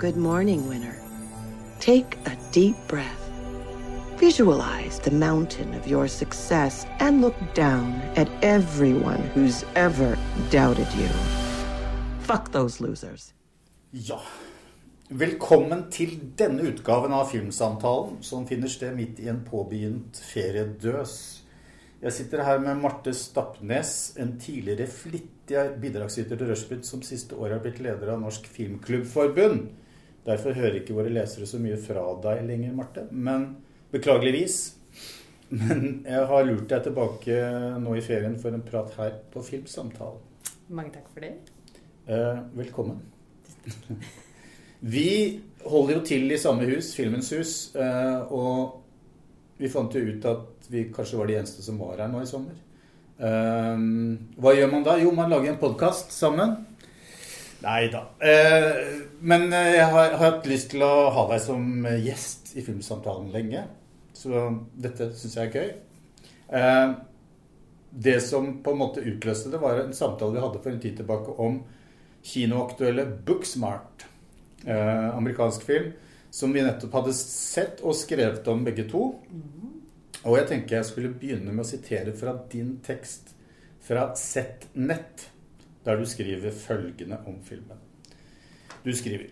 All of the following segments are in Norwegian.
Good morning, winner. Take a deep breath. Visualize the mountain of your success and look down at everyone who's ever doubted you. Fuck those losers. Ja. Velkommen til denne utgaven av Filmsamtalen, som finner sted midt i en påbegynt feriedøs. Jeg sitter her med Marte Stapnes, en tidligere flittig bidragsyter til Rushbit, som siste år har blitt leder av Norsk Filmklubbforbund. Derfor hører ikke våre lesere så mye fra deg lenger, Marte. Men beklageligvis. Men jeg har lurt deg tilbake nå i ferien for en prat her på Filmsamtalen. Mange takk for det. Eh, velkommen. Vi holder jo til i samme hus, Filmens hus, eh, og vi fant jo ut at vi kanskje var de eneste som var her nå i sommer. Eh, hva gjør man da? Jo, man lager en podkast sammen. Nei da. Eh, men jeg har, har hatt lyst til å ha deg som gjest i Filmsamtalen lenge. Så dette syns jeg er gøy. Eh, det som på en måte utløste det, var en samtale vi hadde for en tid tilbake om kinoaktuelle Booksmart. Eh, amerikansk film som vi nettopp hadde sett og skrevet om begge to. Og jeg tenker jeg skulle begynne med å sitere fra din tekst fra ZNett, der du skriver følgende om filmen. Du skriver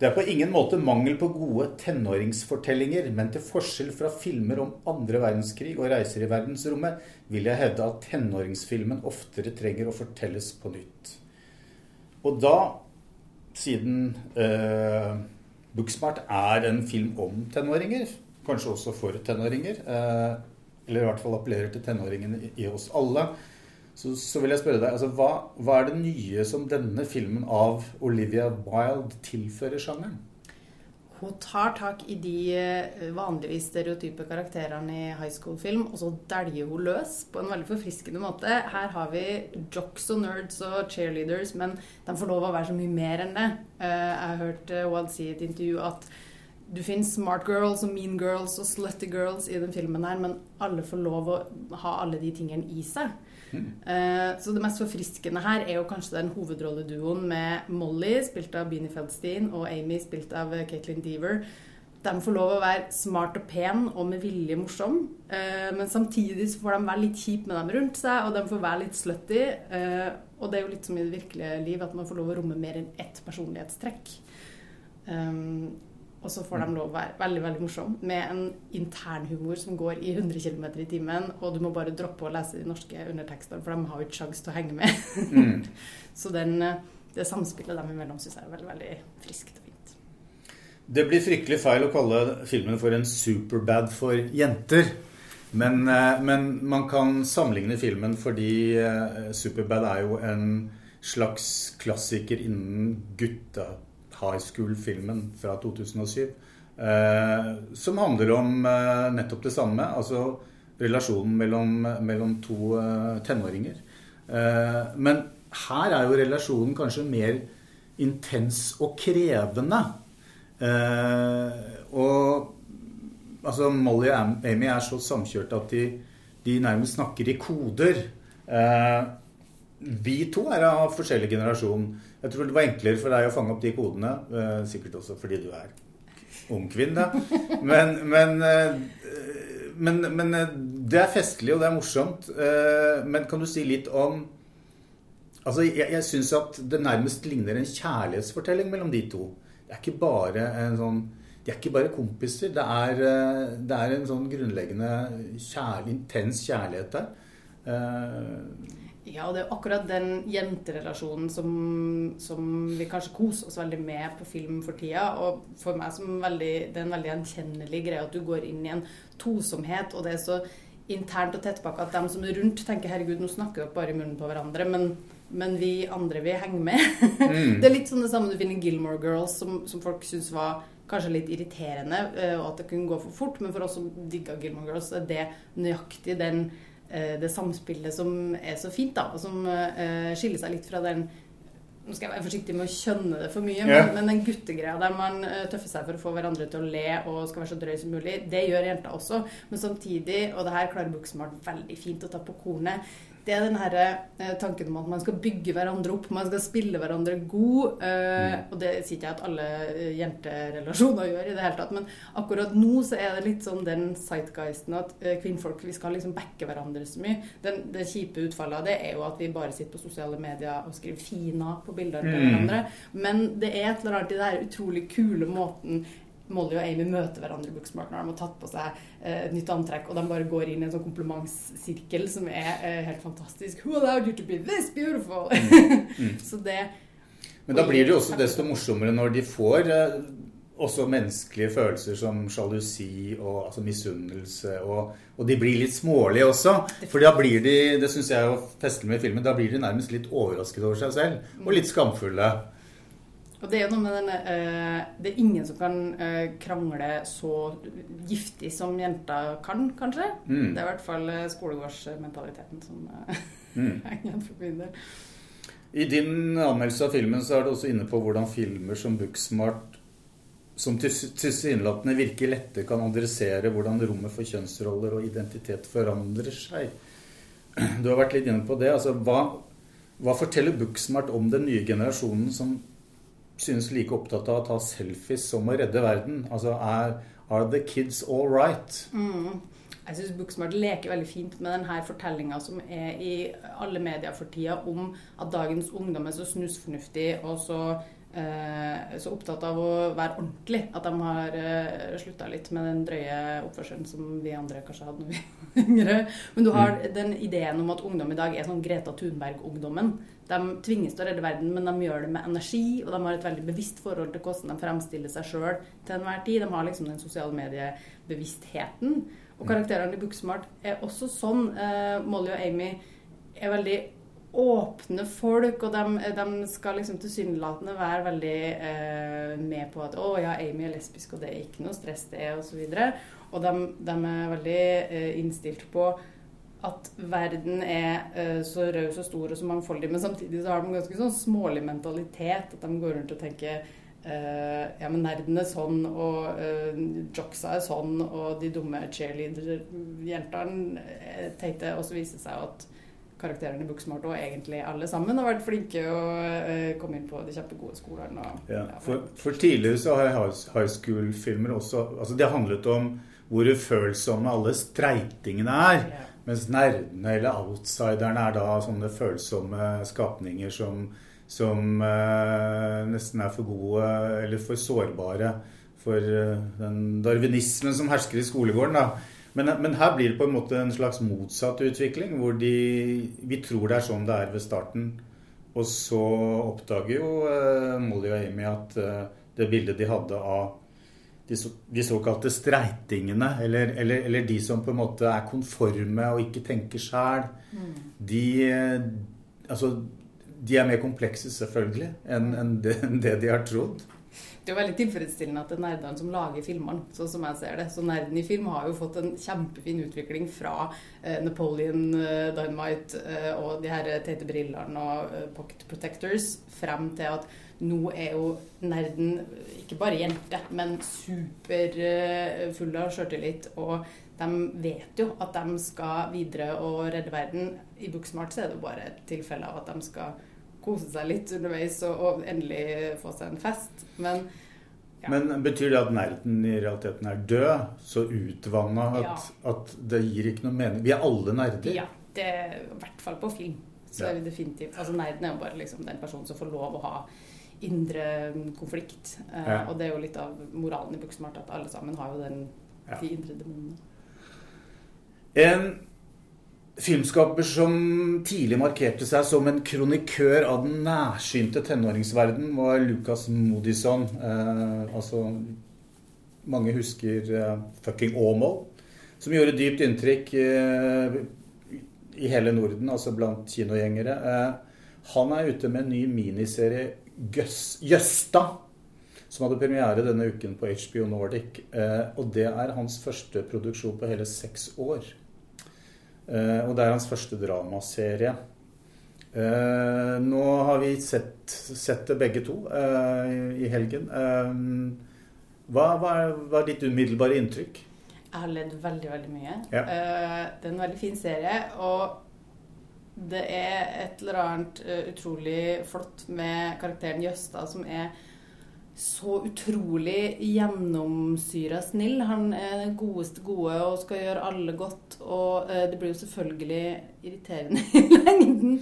Det er på ingen måte mangel på gode tenåringsfortellinger, men til forskjell fra filmer om andre verdenskrig og reiser i verdensrommet, vil jeg hevde at tenåringsfilmen oftere trenger å fortelles på nytt. Og da, siden eh, Booksmart er en film om tenåringer, kanskje også for tenåringer, eh, eller i hvert fall appellerer til tenåringene i, oss alle, så, så, vil jeg spørre deg, altså, hva, hva, er det nye som denne filmen av Olivia Wilde tilfører sjangeren? Hun tar tak i de vanligvis stereotype karakterene i high school-film, og så dæljer hun løs på en veldig forfriskende måte. Her har vi jocks og nerds og cheerleaders, men de får lov å være så mye mer enn det. Jeg har hørt Wilde si i et intervju at du finner smart girls og mean girls og slutty girls i den filmen her, men alle får lov å ha alle de tingene i seg. Mm. Så det mest forfriskende her er jo kanskje den hovedrolleduoen med Molly, spilt av Beanie Feldstein, og Amy, spilt av Caitlin Deaver. De får lov å være smart og pen og med vilje morsom, men samtidig så får de være litt kjip med dem rundt seg, og de får være litt slutty. Og det er jo litt som i det virkelige liv, at man får lov å romme mer enn ett personlighetstrekk. Og så får de lov å være veldig veldig morsom med en internhumor som går i 100 km i timen, og du må bare droppe å lese de norske undertekstene, for de har jo ikke sjanse til å henge med. Mm. så den, det samspillet dem imellom syns jeg er veldig, veldig friskt og fint. Det blir fryktelig feil å kalle filmen for en superbad for jenter. Men, men man kan sammenligne filmen fordi Superbad er jo en slags klassiker innen gutta high school-filmen fra 2007. Eh, som handler om eh, nettopp det samme. Altså relasjonen mellom, mellom to eh, tenåringer. Eh, men her er jo relasjonen kanskje mer intens og krevende. Eh, og altså Molly og Amy er så samkjørte at de, de nærmest snakker i koder. Eh, vi to er av forskjellig generasjon. Jeg tror det var enklere for deg å fange opp de kodene. Eh, sikkert også fordi du er ung kvinne. Men, men, eh, men, men, eh, det er festlig, og det er morsomt. Men kan du si litt om Altså, jeg, jeg syns at det nærmest ligner en kjærlighetsfortelling mellom de to. Det er ikke bare en sånn De er ikke bare kompiser. Det er, det er en sånn grunnleggende kjærlig, intens kjærlighet der. Ja, og det er akkurat den jenterelasjonen som, som, vi kanskje koser oss veldig med på film for tida. Og for meg som veldig, det er en veldig gjenkjennelig greie at du går inn i en tosomhet, og det er så internt og tettpakka at de som er rundt, tenker 'herregud, nå snakker dere bare i munnen på hverandre', men, men vi andre, vi henger med. Mm. det er litt sånn det samme du finner i Gilmore Girls, som, som folk syns var kanskje litt irriterende, og at det kunne gå for fort, men for oss som digga Gilmore Girls, er det nøyaktig den Eh, det samspillet som er så fint, da, og som uh, skiller seg litt fra den nå skal jeg være forsiktig med å kjønne det for mye, yeah. men, men, den guttegreia der man uh, tøffer seg for å få hverandre til å le og skal være så drøy som mulig, det gjør jenta også. Men samtidig, og det her klarer Booksmart veldig fint å ta på kornet, det er den her, eh, tanken om at man skal bygge hverandre opp, man skal spille hverandre god. Eh, Mm. Og det sier ikke jeg at alle jenterelasjoner gjør i det hele tatt, men akkurat nå så er det litt sånn den sightguisten at eh, kvinnfolk vi skal liksom backe hverandre så mye. Den, det kjipe utfallet av det er jo at vi bare sitter på sosiale medier og skriver 'fina' på bilder til Mm. hverandre. Men det er et eller annet i den utrolig kule måten Molly og Amy møter hverandre i Booksmart når de har tatt på seg eh, et nytt antrekk, og de bare går inn i en sånn komplimentsirkel som er eh, helt fantastisk. Who allowed you to be this beautiful? Mm. Så det Men da blir det jo også desto morsommere når de får eh, også menneskelige følelser som sjalusi og altså misunnelse. Og, og de blir litt smålige også. For da blir de, det synes jeg er festlig med filmen, da blir de nærmest litt overrasket over seg selv. Og litt skamfulle. Og det er jo noe med denne eh, Det er ingen som kan eh, krangle så giftig som jenter kan, kanskje. Mm. Det er i hvert fall eh, skolegårdsmentaliteten som Mm. henger igjen for min del. I din anmeldelse av filmen så er du også inne på hvordan filmer som Booksmart som tilsynelatende virker lette, kan adressere hvordan rommet for kjønnsroller og identitet forandrer seg. Du har vært litt inne på det. Altså, hva, hva forteller Booksmart om den nye generasjonen som synes like opptatt av å ta selfies som å redde verden? Altså, er Are the kids all right? Mm. Jeg syns Booksmart leker veldig fint med denne fortellinga som er i alle medier for tida, om at dagens ungdom er så snusfornuftig og så, så opptatt av å være ordentlig. At de har eh, slutta litt med den drøye oppførselen som vi andre kanskje hadde når vi var yngre. Men du har den ideen om at ungdom i dag er sånn Greta Thunberg-ungdommen. De tvinges til å redde verden, men de gjør det med energi, og de har et veldig bevisst forhold til hvordan de fremstiller seg sjøl til enhver tid. De har liksom den sosiale mediebevisstheten. Og karakterene i Booksmart er også sånn. Eh, Molly og Amy er veldig åpne folk, og de, de skal liksom tilsynelatende være veldig eh, med på at 'Å ja, Amy er lesbisk, og det er ikke noe stress, det', og så videre. Og de, de er veldig eh, innstilt på at verden er eh, så raus og stor og så mangfoldig, men samtidig så har de ganske sånn smålig mentalitet. At de går rundt og tenker eh, ja, men nerden er sånn, og uh, jocksa er sånn, og de dumme cheerleader-jentene er teite. Og så viser det seg at karakterene i Booksmart og egentlig alle sammen har vært flinke og uh, komme inn på de kjempegode skolene. Og, Ja, ja, for, for tidligere så har high high school-filmer også Altså det handlet om hvor ufølsomme alle streitingene er. ja. Mens nerdene eller outsiderne er da sånne følsomme skapninger som, som eh, nesten er for gode eller for sårbare for eh, den darwinismen som hersker i skolegården. da. Men, men her blir det på en måte en slags motsatt utvikling, hvor de, vi tror det er sånn det er ved starten. Og så oppdager jo eh, Molly og Amy at eh, det bildet de hadde av de, så, de såkalte streitingene, eller, eller, eller de som på en måte er konforme og ikke tenker sjæl, de, eh, altså, de er mer komplekse, selvfølgelig, enn enn det, enn det de har trodd. Det er jo veldig tilfredsstillende at det er nerdene som lager filmene, sånn som jeg ser det. Så nerden i film har jo fått en kjempefin utvikling fra eh, Napoleon eh, Dynamite eh, og de her teite brillene og pocket protectors frem til at nå er jo nerden ikke bare jente, men superfull av sjøltillit. Og de vet jo at de skal videre og redde verden. I Booksmart så er det jo bare et tilfelle av at de skal kose seg litt underveis og, og endelig få seg en fest. Men ja. Men betyr det at nerden i realiteten er død? Så utvanna at, Ja. at det gir ikke noe mening? Vi er alle nerder. Ja, det i hvert fall på film. Så er vi definitivt Altså Nerden er jo bare liksom den personen som får lov å ha indre konflikt. Eh. Og det er jo litt av moralen i Booksmart at alle sammen har jo den, Ja. de indre demonene. En filmskaper som tidlig markerte seg som en kronikør av den nærsynte tenåringsverden, var Lucas Modison. Eh, altså Mange husker eh, 'Fucking Åmål', som gjorde dypt inntrykk eh, i hele Norden, altså blant kinogjengere. Eh, han er ute med en ny miniserie, 'Jøsta', som hadde premiere denne uken på HBO Nordic. Eh, og det er hans første produksjon på hele seks år. Eh, og det er hans første dramaserie. Eh, nå har vi sett, sett det begge to eh, i, helgen. Hva, hva, er, ditt umiddelbare inntrykk? Jeg har ledd veldig, veldig mye. Ja. Det er en veldig fin serie. Og det er et eller annet utrolig flott med karakteren Jøstad, som er så utrolig gjennomsyra snill. Han er den godeste gode og skal gjøre alle godt. Og uh, det blir jo selvfølgelig irriterende i lengden.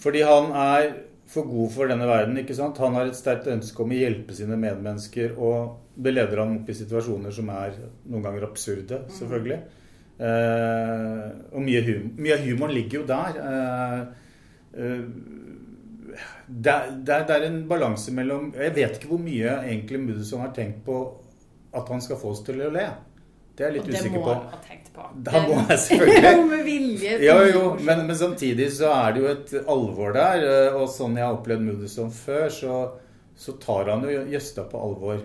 Fordi han er for god for denne verden. ikke sant? Han har et sterkt ønske om å hjelpe sine medmennesker, og det leder han opp i situasjoner som er noen ganger absurde, mm. selvfølgelig. Mm. Eh, og mye, hum mye, av humoren ligger jo der. Eh, eh, det, det, det, er en balanse mellom Jeg vet ikke hvor mye egentlig Mudison har tenkt på at han skal få oss til å le. Det er jeg litt usikker på. Det må han ha tenkt på. Da må jeg selvfølgelig. med vilje. Ja, jo, men, men, samtidig så er det jo et alvor der. Eh, og sånn jeg har opplevd Moodysson før, så, så, tar han jo Jøstad på alvor.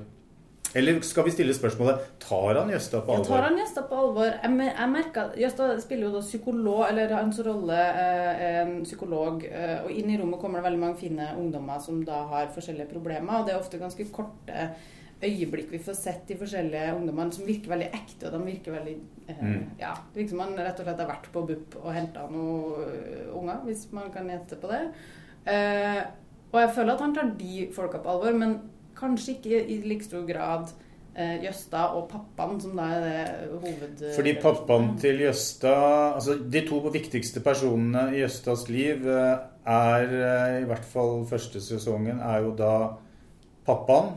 Eller skal vi stille spørsmålet tar han Jøstad på alvor? Ja, tar han Jøstad på alvor? Jeg, jeg merker, Jøstad spiller jo da psykolog, eller hans rolle eh, psykolog. Eh, og inn i rommet kommer det veldig mange fine ungdommer som da har forskjellige problemer. Og det er ofte ganske korte øyeblikk vi får sett de forskjellige ungdommene som virker veldig ekte, og de virker veldig eh, mm. Ja, det virker som man rett og slett har vært på BUP og henta noen unger, hvis man kan gjette på det. Eh, og jeg føler at han tar de folka på alvor, men kanskje ikke i like stor grad eh, Jøsta og pappaen, som da er det hoved... Fordi pappaen til Jøsta Altså, de to viktigste personene i Jøstas liv eh, er, eh, i hvert fall første sesongen, er jo da pappaen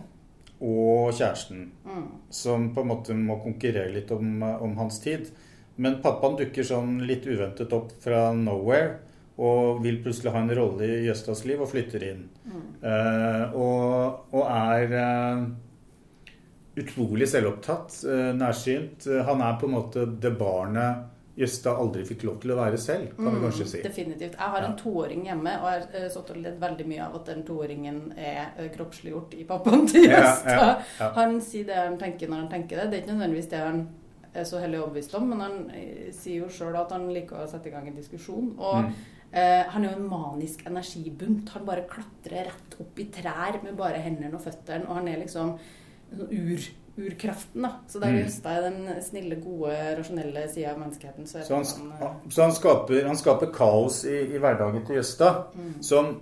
og kjæresten, mm. som på en måte må konkurrere litt om, om, hans tid. Men pappaen dukker sånn litt uventet opp fra nowhere og vil plutselig ha en rolle i Jøstas liv og flytter inn. Mm. Og, og, er uh, utrolig selvopptatt, uh, nærsynt. han er på en måte det barnet Jøsta aldri fikk lov til å være selv, kan vi mm, kanskje si. Definitivt. Jeg har en toåring hjemme og har uh, stått og ledd veldig mye av at den toåringen er kroppsliggjort i pappaen til Jøsta. Ja, ja, ja. Han sier det han tenker når han tenker det. Det er ikke nødvendigvis det han er så hellig overbevist om, men han sier jo sjøl at han liker å sette i gang en diskusjon. Og mm. Han er jo en manisk energibunt. Han bare klatrer rett opp i trær med bare hendene og føttene, og han er liksom sånn ur urkraften. da. Så der Jøstad mm. jeg den snille, gode, rasjonelle sida av menneskeheten. Så, så, han, han, uh, så han, skaper, han, skaper, kaos i, i hverdagen til Jøstad, mm. som,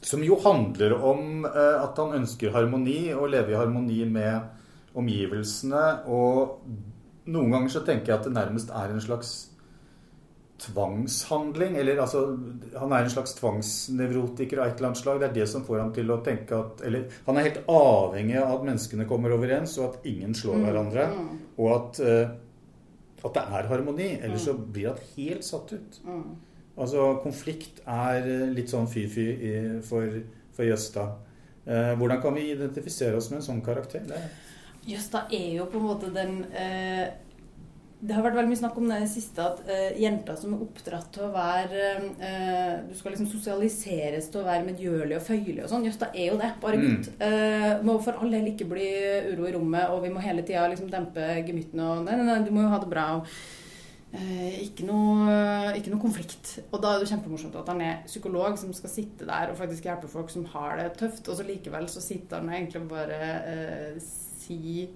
som, jo handler om uh, at han ønsker harmoni, og leve i harmoni med omgivelsene. Og noen ganger så tenker jeg at det nærmest er en slags tvangshandling. Eller altså Han er en slags tvangsnevrotiker av et eller annet slag. Det er det som får ham til å tenke at Eller han er helt avhengig av at menneskene kommer overens, og at ingen slår mm, hverandre. Mm. Og at, uh, at, det er harmoni. Ellers mm. så blir han helt satt ut. Mm. Altså konflikt er litt sånn fy-fy for, for Jøsta. Uh, hvordan kan vi identifisere oss med en sånn karakter? Jøsta er jo på en måte den uh det har vært veldig mye snakk om det siste at uh, jenter som er oppdratt til å være uh, Du skal liksom sosialiseres til å være medgjørlig og føyelig og sånn. Jøss, da er jo det. Bare gutt. Mm. Uh, må for all del ikke bli uro i rommet, og vi må hele tida liksom dempe gemyttene og Nei, nei, nei, du må jo ha det bra. og ikke noe, ikke noe, konflikt. Og da er det kjempemorsomt at han er psykolog som skal sitte der og faktisk hjelpe folk som har det tøft, og så likevel så sitter han og egentlig bare uh, si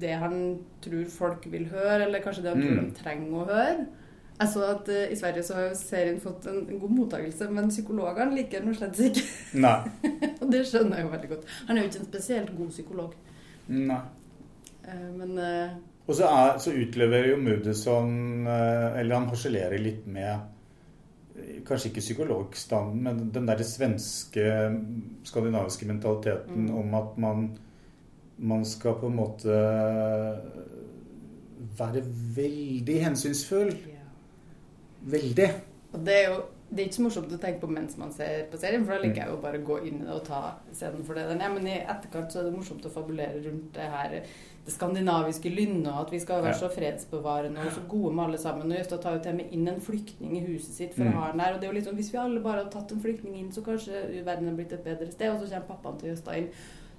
det han tror folk vil høre, eller kanskje det han mm. tror de trenger å høre. Jeg så at uh, I Sverige så har serien fått en, en god mottakelse, men psykologene liker den slett ikke. Nei. og det skjønner jeg jo veldig godt. Han er jo ikke en spesielt god psykolog. Nei. Uh, men uh, Og så, er, så, utleverer jo Moodysson Eller han harselerer litt med Kanskje ikke psykologstanden, men den der svenske, skandinaviske mentaliteten mm. om at man man skal på en måte være veldig hensynsfull. Veldig. Og det er jo det er ikke så morsomt å tenke på mens man ser på serien, for da liker jeg jo bare å gå inn i det og ta scenen for det den er. Men i etterkant så er det morsomt å fabulere rundt det her det skandinaviske lynnet, og at vi skal være så fredsbevarende og så gode med alle sammen. Og Jøstad tar jo til med inn en flyktning i huset sitt for mm. å ha den der. Og det er jo litt sånn, Hvis vi alle bare hadde tatt en flyktning inn, så kanskje verden hadde blitt et bedre sted. Og så kommer pappaen til Jøstad inn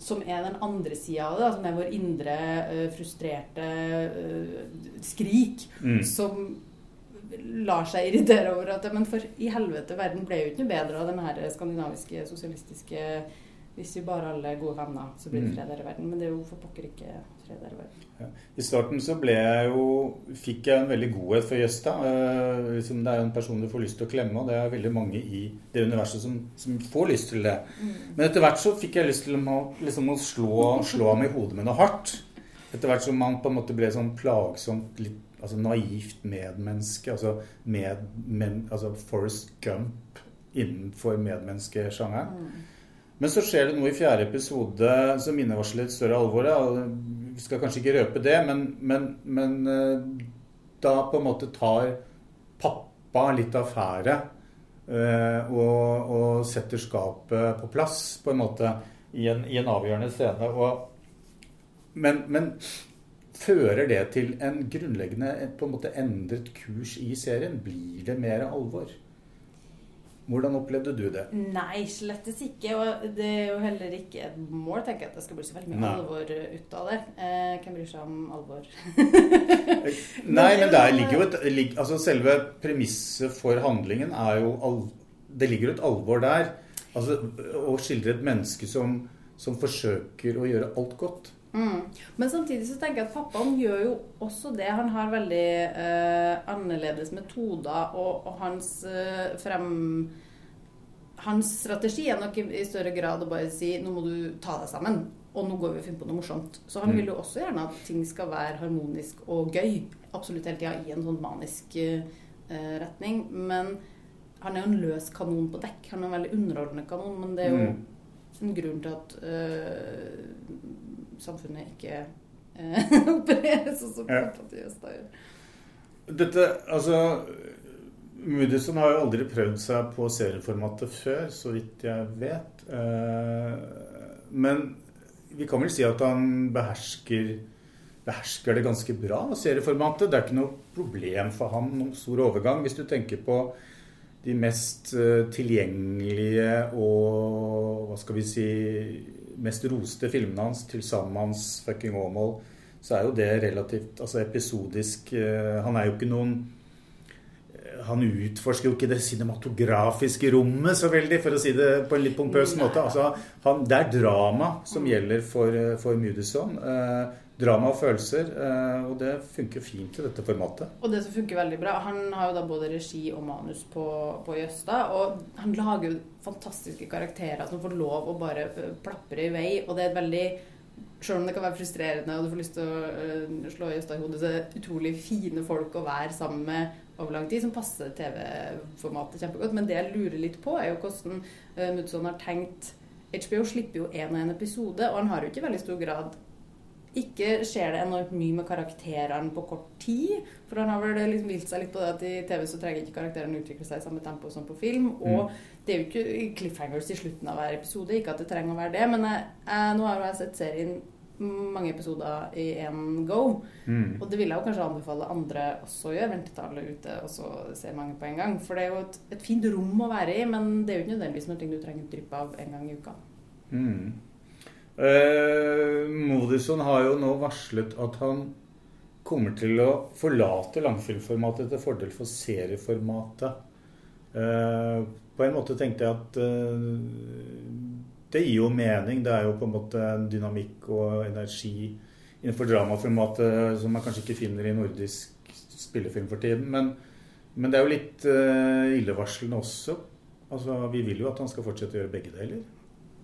som er den andre sida av det, som er vår indre uh, frustrerte uh, skrik, mm. som lar seg irritere over at Men for i helvete, verden ble jo ikke noe bedre av den her skandinaviske sosialistiske hvis vi bare alle er gode venner, så blir det fred her i verden. Men det er jo for pokker ikke fred her i verden. Ja. I starten så ble jeg jo fikk jeg en veldig godhet for Jøsta. Uh, liksom det er jo en person du får lyst til å klemme, og det er veldig mange i det universet som, som får lyst til det. Mm. Men etter hvert så fikk jeg lyst til å, liksom, å slå, slå ham i hodet med noe hardt. Etter hvert som man på en måte ble sånn plagsomt, litt altså naivt medmenneske. Altså, med, men, altså Forrest Gump innenfor medmenneskesjangeren. Mm. Men så skjer det noe i fjerde episode som innevarsler et større alvor. Vi skal kanskje ikke røpe det, men, men, men, eh, da på en måte tar pappa litt affære eh, og, og, setter skapet på plass, på en måte, i en, i en avgjørende scene. Og, men, men, fører det til en grunnleggende på en måte endret kurs i serien? Blir det mer alvor? Hvordan opplevde du det? Nei, slettes ikke. Og det er jo heller ikke et mål, tenker jeg, at det skal bli så veldig mye Nei. alvor ut av det. Eh, hvem bryr seg om alvor? Nei, men der ligger jo et altså Selve premisset for handlingen er jo al, Det ligger jo et alvor der. Altså Å skildre et menneske som, som forsøker å gjøre alt godt. Mm. Men samtidig så tenker jeg at pappaen gjør jo også det. Han har veldig eh, annerledes metoder, og, og hans eh, frem... Hans strategi er nok i større grad å bare si nå må du ta deg sammen, og nå går vi og finner på noe morsomt. Så han mm. vil jo også gjerne at ting skal være harmonisk og gøy. Absolutt hele tida i en sånn manisk uh, retning. Men han er jo en løs kanon på dekk. Han er en veldig underholdende kanon, men det er jo mm. en grunn til at øh, samfunnet ikke eh, opererer sånn som ja. gjør. Dette, altså Moodysson har jo aldri prøvd seg på serieformatet før, så vidt jeg vet. Eh, men vi kan vel si at han behersker, behersker det ganske bra, serieformatet. Det er ikke noe problem for ham noen stor overgang. Hvis du tenker på de mest eh, tilgjengelige og hva skal vi si mest roste filmene hans, 'Til sammans', 'Fucking Åmål', så er jo det relativt altså episodisk. Eh, han er jo ikke noen eh, han utforsker jo ikke det cinematografiske rommet så veldig, for å si det på en litt pompøs måte. Altså, han, det er drama som gjelder for, eh, for Mudison. Eh, drama og følelser. Eh, og det funker fint i dette formatet. Og det som funker veldig bra Han har jo da både regi og manus på, på Jøstad. Og han lager jo fantastiske karakterer som får lov å bare eh, plapre i vei. Og det er et veldig selv om det kan være frustrerende og du får lyst til å uh, slå Jøstad i hodet, så er det utrolig fine folk å være sammen med over lang tid, som passer TV-formatet kjempegodt. Men det jeg lurer litt på, er jo hvordan Mudson har tenkt HBO slipper jo én og én episode, og han har jo ikke veldig stor grad ikke skjer det enormt mye med karakterene på kort tid. For han har vel liksom vilt seg litt på det at i TV så trenger ikke karakterene utvikle seg i samme tempo som på film. Og mm. det er jo ikke cliffhangers i slutten av hver episode. Ikke at det trenger å være det. Men jeg, jeg, nå har jeg sett serien mange episoder i én go. Mm. Og det vil jeg jo kanskje anbefale andre også å gjøre. Vente til alle ute og så se mange på en gang. For det er jo et, et, fint rom å være i, men det er jo ikke nødvendigvis noe du trenger drypp av en gang i uka. Mm. Eh, Modison har jo nå varslet at han kommer til å forlate langfilmformatet til fordel for serieformatet. Eh, på en måte tenkte jeg at eh, det gir jo mening. Det er jo på en måte en dynamikk og energi innenfor dramaformatet som man kanskje ikke finner i nordisk spillefilm for tiden. Men, men det er jo litt eh, illevarslende også. Altså, vi vil jo at han skal fortsette å gjøre begge deler.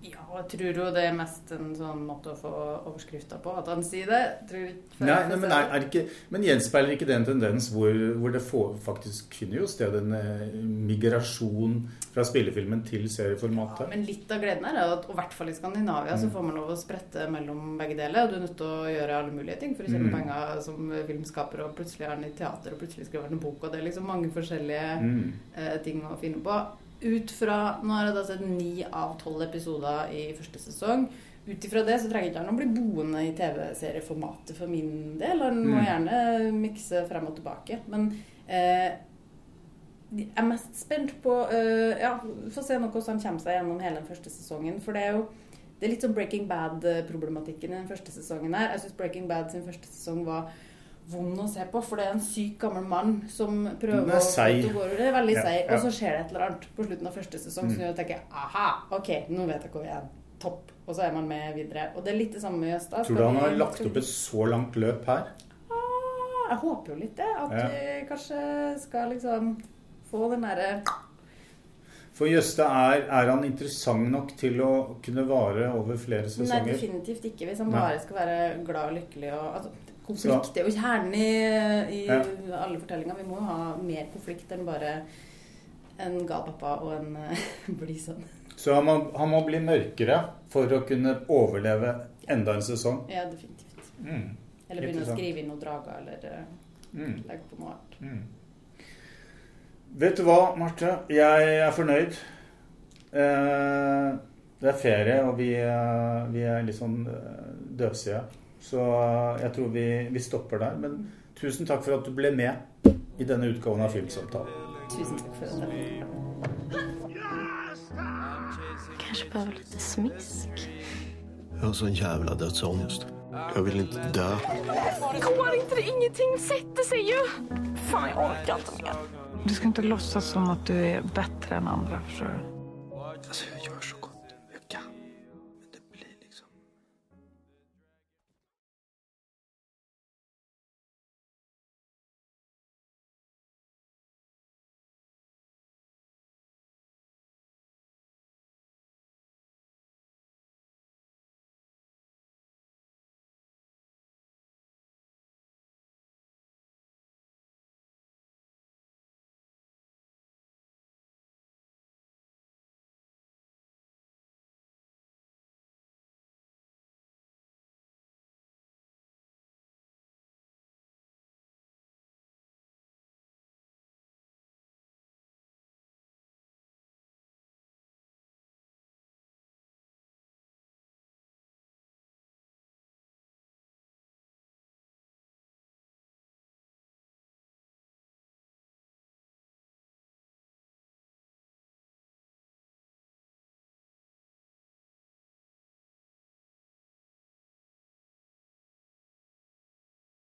Ja, og jeg tror jo det er mest en sånn måte å få overskrifta på, at han sier det. Tror, nei, nei, men, er, er ikke, men gjenspeiler ikke det en tendens hvor, hvor det får, faktisk kunne jo sted en eh, migrasjon fra spillefilmen til serieformatet? Ja, men litt av gleden er at i hvert fall i Skandinavia mm. så får man lov å sprette mellom begge deler. Og du er nødt til å gjøre alle mulige ting for å tjene mm. penger som filmskaper, og plutselig er han i teater, og plutselig skriver han en bok, og det er liksom mange forskjellige mm. eh, ting å finne på ut fra Nå har jeg da sett ni av tolv episoder i første sesong. Ut ifra det så trenger ikke han å bli boende i TV-serieformatet for min del. Han må mm. gjerne mikse frem og tilbake. Men eh, jeg er mest spent på eh, Ja, få se nå hvordan han kommer seg gjennom hele den første sesongen. For det er jo det er litt sånn Breaking Bad-problematikken i den første sesongen her. Jeg syns Breaking Bad sin første sesong var vond å se på, for det er en syk gammel mann som prøver å gå Det er veldig ja, seig. Og så skjer det et eller annet på slutten av første sesong mm. som gjør at jeg tenker aha, ok, nå vet jeg hvor vi er. topp. Og så er man med videre. Og det er litt det samme med Jøstad. Tror du han har lagt opp et så langt løp her? Ah, Jeg håper jo litt det. At Ja. vi kanskje skal liksom få den derre For Jøste, er, er han interessant nok til å kunne vare over flere sesonger? Nei, definitivt ikke. Hvis han bare skal være glad og lykkelig og altså, Konflikt er jo kjernen i, i Ja. alle fortellinger. Vi må jo ha mer konflikt enn bare en gal pappa og en uh, blid sønn. Så han må, han må bli mørkere for å kunne overleve enda en sesong? Ja, definitivt. Mm. Eller begynne å skrive inn noen drager, eller uh, Mm. legge på noe annet. Mm. Vet du hva, Marte? Jeg er fornøyd. Eh, det er ferie, og vi, er, vi er litt sånn døvsige. Så jeg tror vi, vi stopper der. Men tusen takk for at du ble med i denne utgaven av Filmsamtalen. Tusen takk for at jeg fikk litt smisk lite smisk. Jag har jævla jävla Jeg vil ikke dø dö. Går ikke det? Ingenting setter seg jo! Faen, jeg orker ikke mer. Du skal ikke late som at du er bedre enn andre. Forstår du?